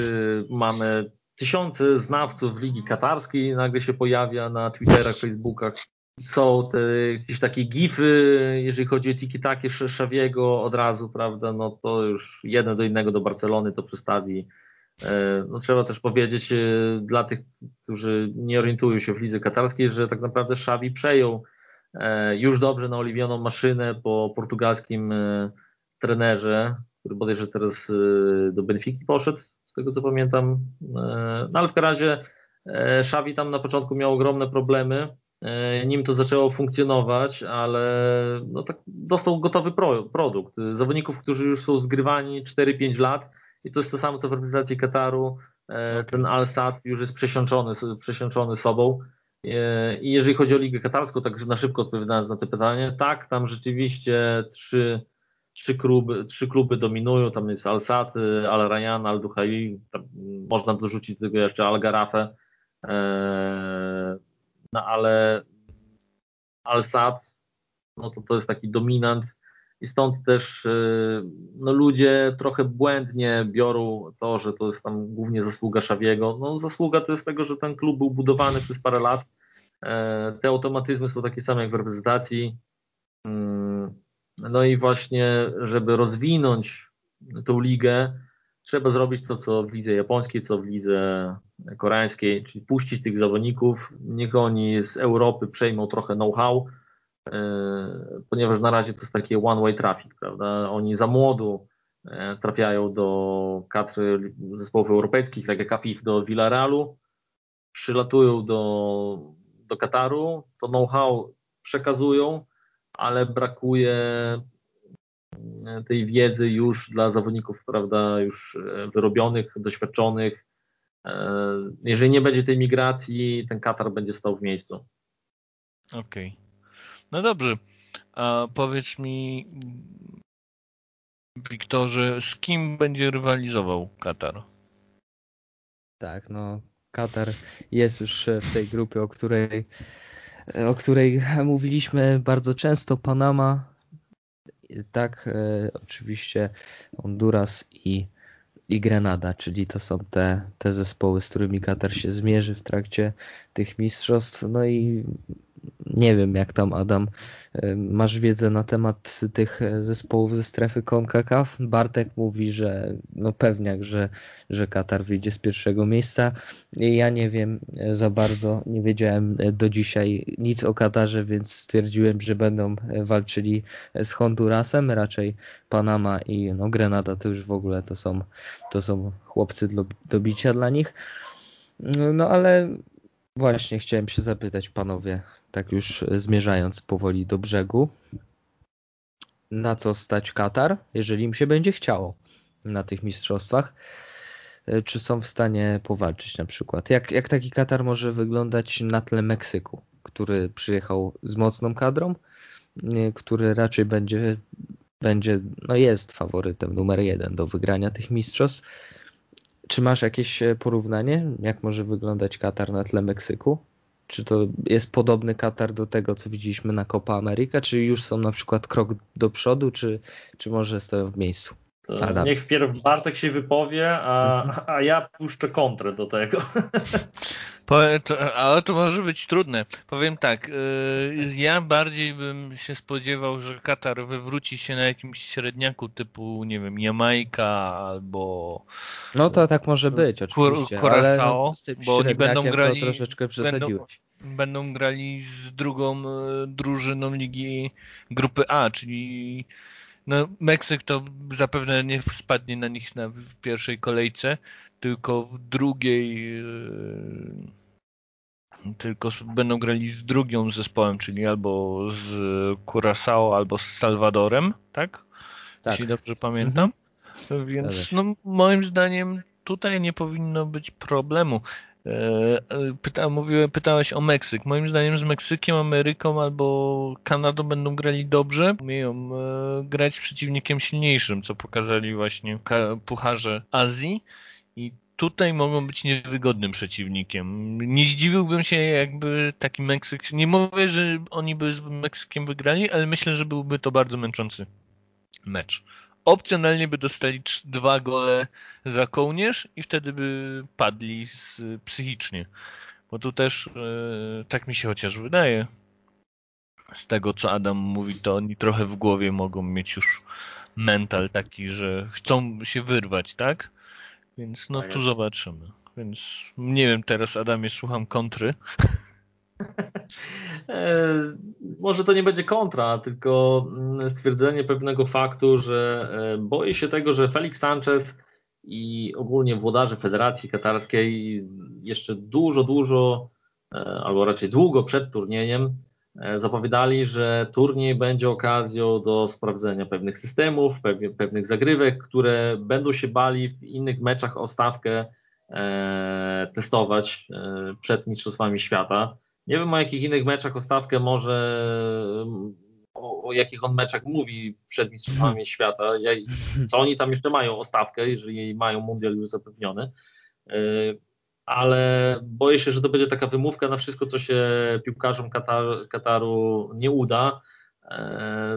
mamy tysiące znawców Ligi Katarskiej, nagle się pojawia na Twitterach, Facebookach. Są te jakieś takie gify, jeżeli chodzi o tiki-taki Szawiego od razu, prawda, no to już jeden do innego do Barcelony to przedstawi. E, no trzeba też powiedzieć e, dla tych, którzy nie orientują się w lidze katarskiej, że tak naprawdę Szawi przejął e, już dobrze naoliwioną maszynę po portugalskim trenerze, który bodajże teraz do Benfiki poszedł, z tego co pamiętam. No ale w każdym razie Szawi tam na początku miał ogromne problemy, nim to zaczęło funkcjonować, ale no tak dostał gotowy pro, produkt. Zawodników, którzy już są zgrywani 4-5 lat, i to jest to samo, co w reprezentacji Kataru. E, ten Al-Sad już jest przesiączony, przesiączony sobą. E, I jeżeli chodzi o Ligę Katarską, tak na szybko odpowiadając na to pytanie, tak, tam rzeczywiście trzy, trzy, kluby, trzy kluby dominują. Tam jest Al-Sad, Al-Rayan, Al-Duhai. Można dorzucić do tego jeszcze Al-Garafę. No ale Al-Sad, no to to jest taki dominant i stąd też y, no, ludzie trochę błędnie biorą to, że to jest tam głównie zasługa Szawiego. No, zasługa to jest tego, że ten klub był budowany przez parę lat. E, te automatyzmy są takie same jak w reprezentacji. Mm, no i właśnie, żeby rozwinąć tą ligę, trzeba zrobić to, co w lidze japońskiej, co w lidze koreańskiej, czyli puścić tych zawodników, niech oni z Europy przejmą trochę know-how, E, ponieważ na razie to jest takie one-way traffic, prawda? Oni za młodu e, trafiają do kadry zespołów europejskich, tak jak Afif do Villarealu, przylatują do, do Kataru, to know-how przekazują, ale brakuje e, tej wiedzy już dla zawodników, prawda, już wyrobionych, doświadczonych. Jeżeli nie będzie tej migracji, ten Katar będzie stał w miejscu. Okej. Okay. No dobrze, a powiedz mi, Wiktorze, z kim będzie rywalizował Katar? Tak, no Katar jest już w tej grupie, o której, o której mówiliśmy bardzo często. Panama, tak, e, oczywiście Honduras i, i Grenada, czyli to są te, te zespoły, z którymi Katar się zmierzy w trakcie tych mistrzostw. No i nie wiem jak tam Adam, masz wiedzę na temat tych e, zespołów ze strefy CONCACAF. Bartek mówi, że no pewniak, że, że Katar wyjdzie z pierwszego miejsca. Ja nie wiem e, za bardzo, nie wiedziałem e, do dzisiaj nic o Katarze, więc stwierdziłem, że będą walczyli z Hondurasem, raczej Panama i no Grenada to już w ogóle to są, to są chłopcy do, do bicia dla nich. No ale właśnie chciałem się zapytać panowie, tak już zmierzając powoli do brzegu, na co stać Katar, jeżeli im się będzie chciało na tych mistrzostwach, e, czy są w stanie powalczyć na przykład. Jak, jak taki Katar może wyglądać na tle Meksyku, który przyjechał z mocną kadrą, e, który raczej będzie, będzie no jest faworytem numer jeden do wygrania tych mistrzostw. Czy masz jakieś e, porównanie, jak może wyglądać Katar na tle Meksyku? Czy to jest podobny Katar do tego, co widzieliśmy na Copa America, czy już są na przykład krok do przodu, czy, czy może stoją w miejscu? Adam. Niech wpierw Bartek się wypowie, a, mhm. a ja puszczę kontrę do tego. Ale to może być trudne. Powiem tak, y, ja bardziej bym się spodziewał, że Katar wywróci się na jakimś średniaku typu, nie wiem, Jamajka albo... No to tak może być oczywiście, Curaçao, no, bo oni będą grali... troszeczkę Będą, będą grali z drugą y, drużyną ligi grupy A, czyli no, Meksyk to zapewne nie spadnie na nich na, w pierwszej kolejce, tylko w drugiej yy, tylko będą grali z drugim zespołem, czyli albo z Curaçao, albo z Salwadorem, tak? tak. Jeśli dobrze pamiętam. Mhm. Więc no, moim zdaniem tutaj nie powinno być problemu. Pyta, mówiłem, pytałeś o Meksyk. Moim zdaniem z Meksykiem, Ameryką albo Kanadą będą grali dobrze. Umieją e, grać przeciwnikiem silniejszym, co pokazali właśnie pucharze Azji. I tutaj mogą być niewygodnym przeciwnikiem. Nie zdziwiłbym się, jakby taki Meksyk. Nie mówię, że oni by z Meksykiem wygrali, ale myślę, że byłby to bardzo męczący mecz. Opcjonalnie by dostali dwa gole za kołnierz i wtedy by padli z, psychicznie. Bo tu też e, tak mi się chociaż wydaje. Z tego co Adam mówi, to oni trochę w głowie mogą mieć już mental taki, że chcą się wyrwać, tak? Więc no tak tu zobaczymy. Więc nie wiem, teraz Adamie słucham kontry. E, może to nie będzie kontra, tylko mm, stwierdzenie pewnego faktu, że e, boję się tego, że Felix Sanchez i ogólnie włodarze Federacji Katarskiej jeszcze dużo, dużo, e, albo raczej długo przed turniejem zapowiadali, że turniej będzie okazją do sprawdzenia pewnych systemów, pewnych zagrywek, które będą się bali w innych meczach o stawkę testować przed Mistrzostwami Świata. Nie wiem o jakich innych meczach o stawkę może, o, o jakich on meczach mówi przed Mistrzostwami hmm. Świata, co oni tam jeszcze mają o stawkę, jeżeli mają mundial już zapewniony. Y, ale boję się, że to będzie taka wymówka na wszystko, co się piłkarzom Katar, Kataru nie uda. Y,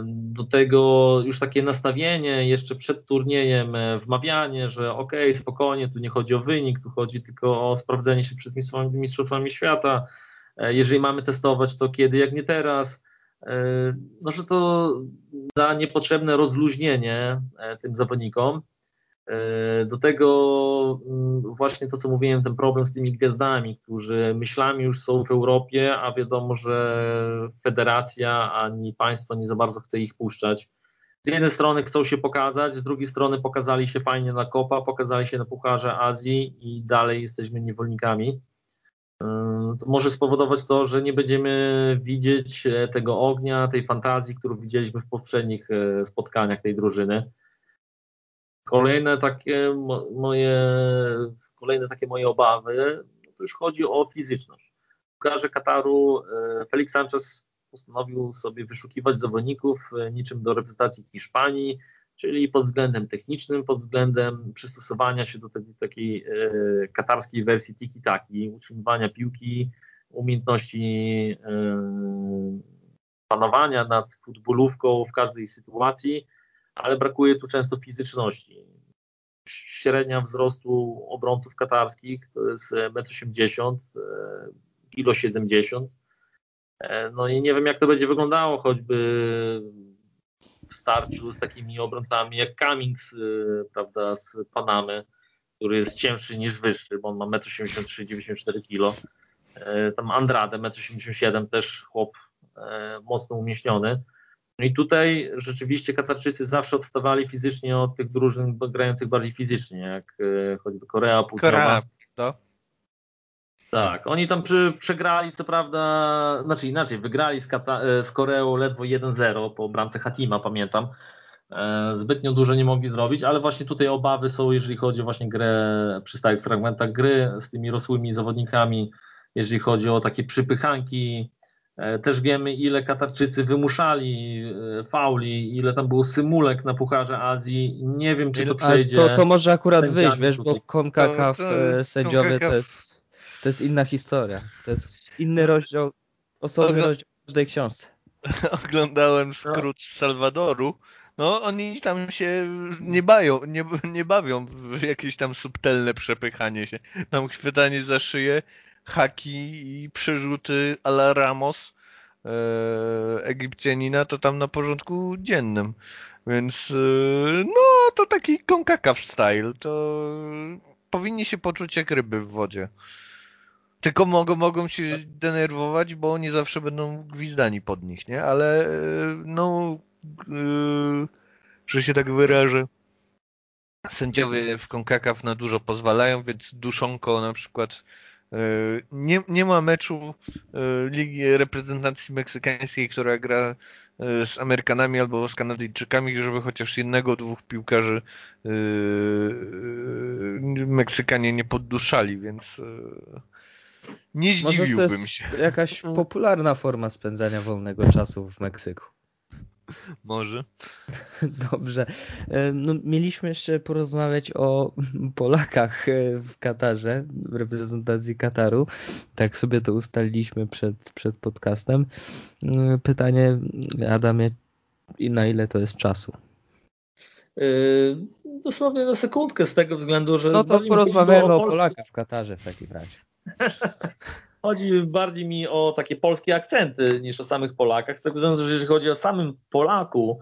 do tego już takie nastawienie jeszcze przed turniejem, e, wmawianie, że okej, okay, spokojnie, tu nie chodzi o wynik, tu chodzi tylko o sprawdzenie się przed mistrzostwami, mistrzostwami świata. E, jeżeli mamy testować, to kiedy, jak nie teraz. E, no, że to da niepotrzebne rozluźnienie e, tym zawodnikom. Do tego mm, właśnie to, co mówiłem, ten problem z tymi gwiazdami, którzy myślami już są w Europie, a wiadomo, że federacja ani państwo nie za bardzo chce ich puszczać. Z jednej strony chcą się pokazać, z drugiej strony pokazali się fajnie na Kopa, pokazali się na Pucharze Azji i dalej jesteśmy niewolnikami. Może spowodować to, że nie będziemy widzieć e, tego ognia, tej fantazji, którą widzieliśmy w poprzednich e, spotkaniach tej drużyny. Kolejne takie moje, kolejne takie moje obawy, to już chodzi o fizyczność. W Piłkarze Kataru e, Felix Sanchez postanowił sobie wyszukiwać zawodników niczym do reprezentacji Hiszpanii, czyli pod względem technicznym, pod względem przystosowania się do tej takiej e, katarskiej wersji tiki-taki, utrzymywania piłki, umiejętności e, panowania nad futbolówką w każdej sytuacji, ale brakuje tu często fizyczności. Średnia wzrostu obrońców katarskich to jest 1,80 m, kilo 70 No i nie wiem, jak to będzie wyglądało, choćby w starciu z takimi obrońcami jak Cummings, y, prawda, z Panamy, który jest cięższy niż wyższy, bo on ma 1,83 m, 94 kg. Tam Andrade, 1,87 m, też chłop e, mocno umieśniony. No i tutaj rzeczywiście Katarczycy zawsze odstawali fizycznie od tych drużyn grających bardziej fizycznie, jak e, choćby Korea Południowa. Korea, to. Tak, oni tam przy, przegrali, co prawda, znaczy inaczej, wygrali z, Kata, e, z Koreą ledwo 1-0 po bramce Hatima, pamiętam. E, zbytnio dużo nie mogli zrobić, ale właśnie tutaj obawy są, jeżeli chodzi o właśnie grę przy stałych fragmentach gry z tymi rosłymi zawodnikami, jeżeli chodzi o takie przypychanki. E, też wiemy, ile Katarczycy wymuszali fauli, ile tam było symulek na Pucharze Azji. Nie wiem, czy to przejdzie. To, to może akurat wyjść, wiesz, bo CONCACAF sędziowie to jest to jest inna historia. To jest inny rozdział, osobny Ogl rozdział w każdej książce. Oglądałem skrót z Salwadoru. No, oni tam się nie bają, nie, nie bawią w jakieś tam subtelne przepychanie się. Tam chwytanie za szyję, haki i przerzuty a la Ramos e, Egipcjanina to tam na porządku dziennym. Więc e, no, to taki konkakaw style. To powinni się poczuć jak ryby w wodzie. Tylko mogą, mogą się denerwować, bo oni zawsze będą gwizdani pod nich, nie? Ale e, no, yy, że się tak wyrażę, sędziowie w CONCACAF na dużo pozwalają, więc Duszonko na przykład yy, nie, nie ma meczu Ligi Reprezentacji Meksykańskiej, która gra z Amerykanami albo z Kanadyjczykami, żeby chociaż jednego, dwóch piłkarzy Meksykanie nie podduszali, więc nie zdziwiłbym Może to jest się. jakaś popularna forma spędzania wolnego czasu w Meksyku. Może. Dobrze. E, no, mieliśmy jeszcze porozmawiać o Polakach e, w Katarze, w reprezentacji Kataru. Tak sobie to ustaliliśmy przed, przed podcastem. E, pytanie, Adamie, na ile to jest czasu? Yy, dosłownie na sekundkę z tego względu, że... No to porozmawiamy o, o Polakach w Katarze w takim razie. Chodzi bardziej mi o takie polskie akcenty niż o samych Polakach, z tego względu, że jeżeli chodzi o samym Polaku,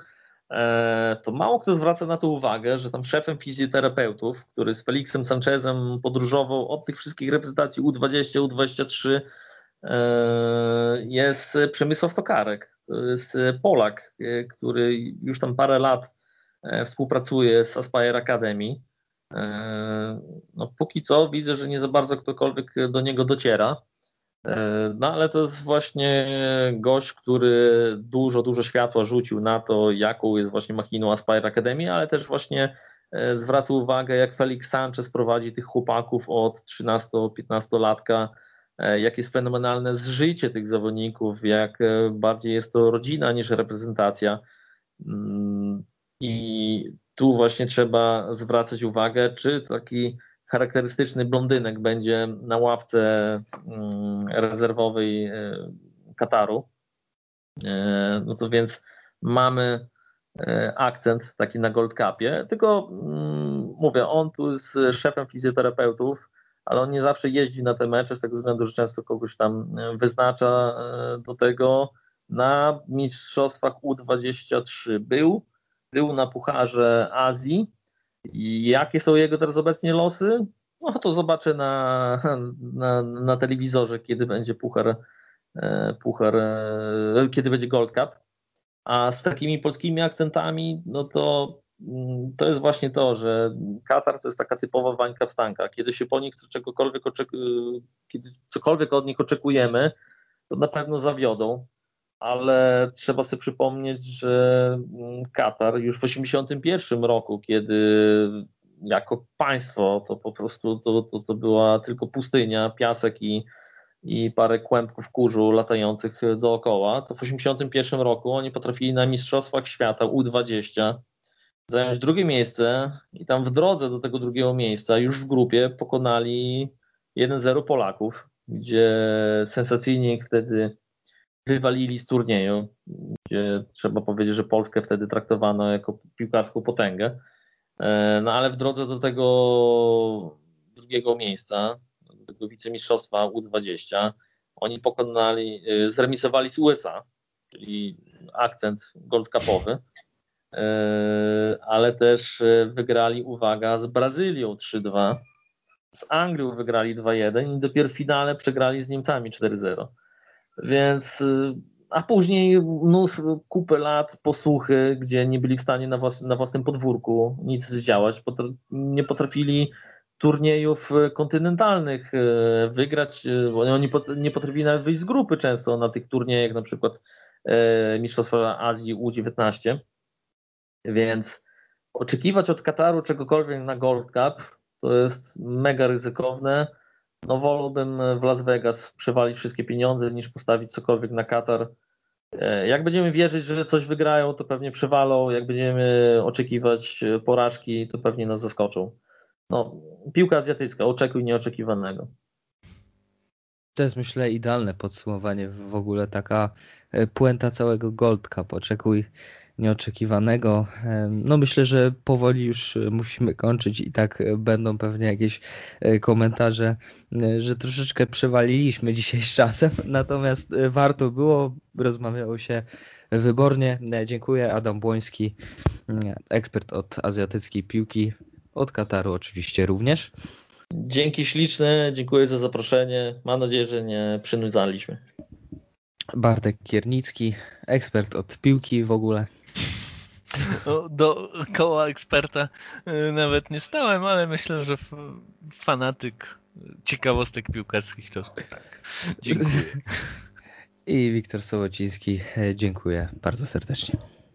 e, to mało kto zwraca na to uwagę, że tam szefem fizjoterapeutów, który z Felixem Sanchezem podróżował od tych wszystkich reprezentacji U20, U23, e, jest Przemysław Tokarek. To jest Polak, e, który już tam parę lat współpracuje z Aspire Academy. No, póki co widzę, że nie za bardzo ktokolwiek do niego dociera. E, no ale to jest właśnie gość, który dużo, dużo światła rzucił na to, jaką jest właśnie machiną Aspire Academy, ale też właśnie e, zwraca uwagę, jak Felix Sanchez prowadzi tych chłopaków od 13-15 latka, e, jak jest fenomenalne zżycie tych zawodników, jak bardziej jest to rodzina niż reprezentacja. Mm, I tu właśnie trzeba zwracać uwagę, czy taki charakterystyczny blondynek będzie na ławce mm, rezerwowej e, Kataru. E, no to więc mamy e, akcent taki na Gold Cupie, tylko mm, mówię, on tu jest szefem fizjoterapeutów, ale on nie zawsze jeździ na te mecze z tego względu, że często kogoś tam wyznacza do tego. Na mistrzostwach U23 był, był na Pucharze Azji, i jakie są jego teraz obecnie losy? No to zobaczę na, na, na telewizorze, kiedy będzie puchar, e, puchar, e, kiedy będzie Gold Cup. A z takimi polskimi akcentami, no to mm, to jest właśnie to, że Katar to jest taka typowa wańka wstanka. Kiedy się po nich czegokolwiek kiedy cokolwiek od nich oczekujemy, to na pewno zawiodą ale trzeba sobie przypomnieć, że mm, Katar już w 1981 roku, kiedy jako państwo to po prostu to, to, to była tylko pustynia, piasek i, i parę kłębków kurzu latających dookoła, to w 1981 roku oni potrafili na Mistrzostwach Świata U20 zająć drugie miejsce i tam w drodze do tego drugiego miejsca już w grupie pokonali 1-0 Polaków, gdzie sensacyjnie wtedy wywalili z turnieju, gdzie trzeba powiedzieć, że Polskę wtedy traktowano jako piłkarską potęgę. E, no ale w drodze do tego drugiego miejsca, do tego wicemistrzostwa U20, oni pokonali, e, zremisowali z USA, czyli akcent gold cupowy, e, ale też wygrali, uwaga, z Brazylią 3-2, z Anglią wygrali 2-1 i dopiero w finale przegrali z Niemcami 4-0. Więc y, a później mnóstwo, kupę lat posłuchy, gdzie nie byli w stanie na, włas, na własnym podwórku nic zdziałać, nie potrafili turniejów kontynentalnych y, wygrać, y, bo oni nie potrafili nawet wyjść z grupy często na tych turniejach, na przykład Mistrzostwa Azji U19. Więc oczekiwać od Kataru czegokolwiek na Gold Cup to jest mega ryzykowne no wolałbym w Las Vegas przewalić wszystkie pieniądze niż postawić cokolwiek na Katar. E, jak będziemy wierzyć, że coś wygrają, to pewnie przewalą. Jak będziemy oczekiwać porażki, to pewnie nas zaskoczą. No, piłka azjatycka, oczekuj nieoczekiwanego. To jest myślę idealne podsumowanie w ogóle taka e, puenta całego Gold Cup. Nieoczekiwanego. No myślę, że powoli już e, musimy kończyć i tak e, będą pewnie jakieś e, komentarze, że troszeczkę przewaliliśmy dzisiaj z czasem, natomiast warto było, rozmawiało się wybornie. Dziękuję, Adam Błoński, ekspert od azjatyckiej piłki, od Kataru oczywiście również. Dzięki śliczne, dziękuję za zaproszenie. Mam nadzieję, że nie przynudzaliśmy. Bartek Kiernicki, ekspert od piłki w ogóle. Do koła eksperta y, nawet nie stałem, ale myślę, że fanatyk ciekawostek piłkarskich to tak. Dziękuję. I Wiktor Sołociński, dziękuję bardzo serdecznie.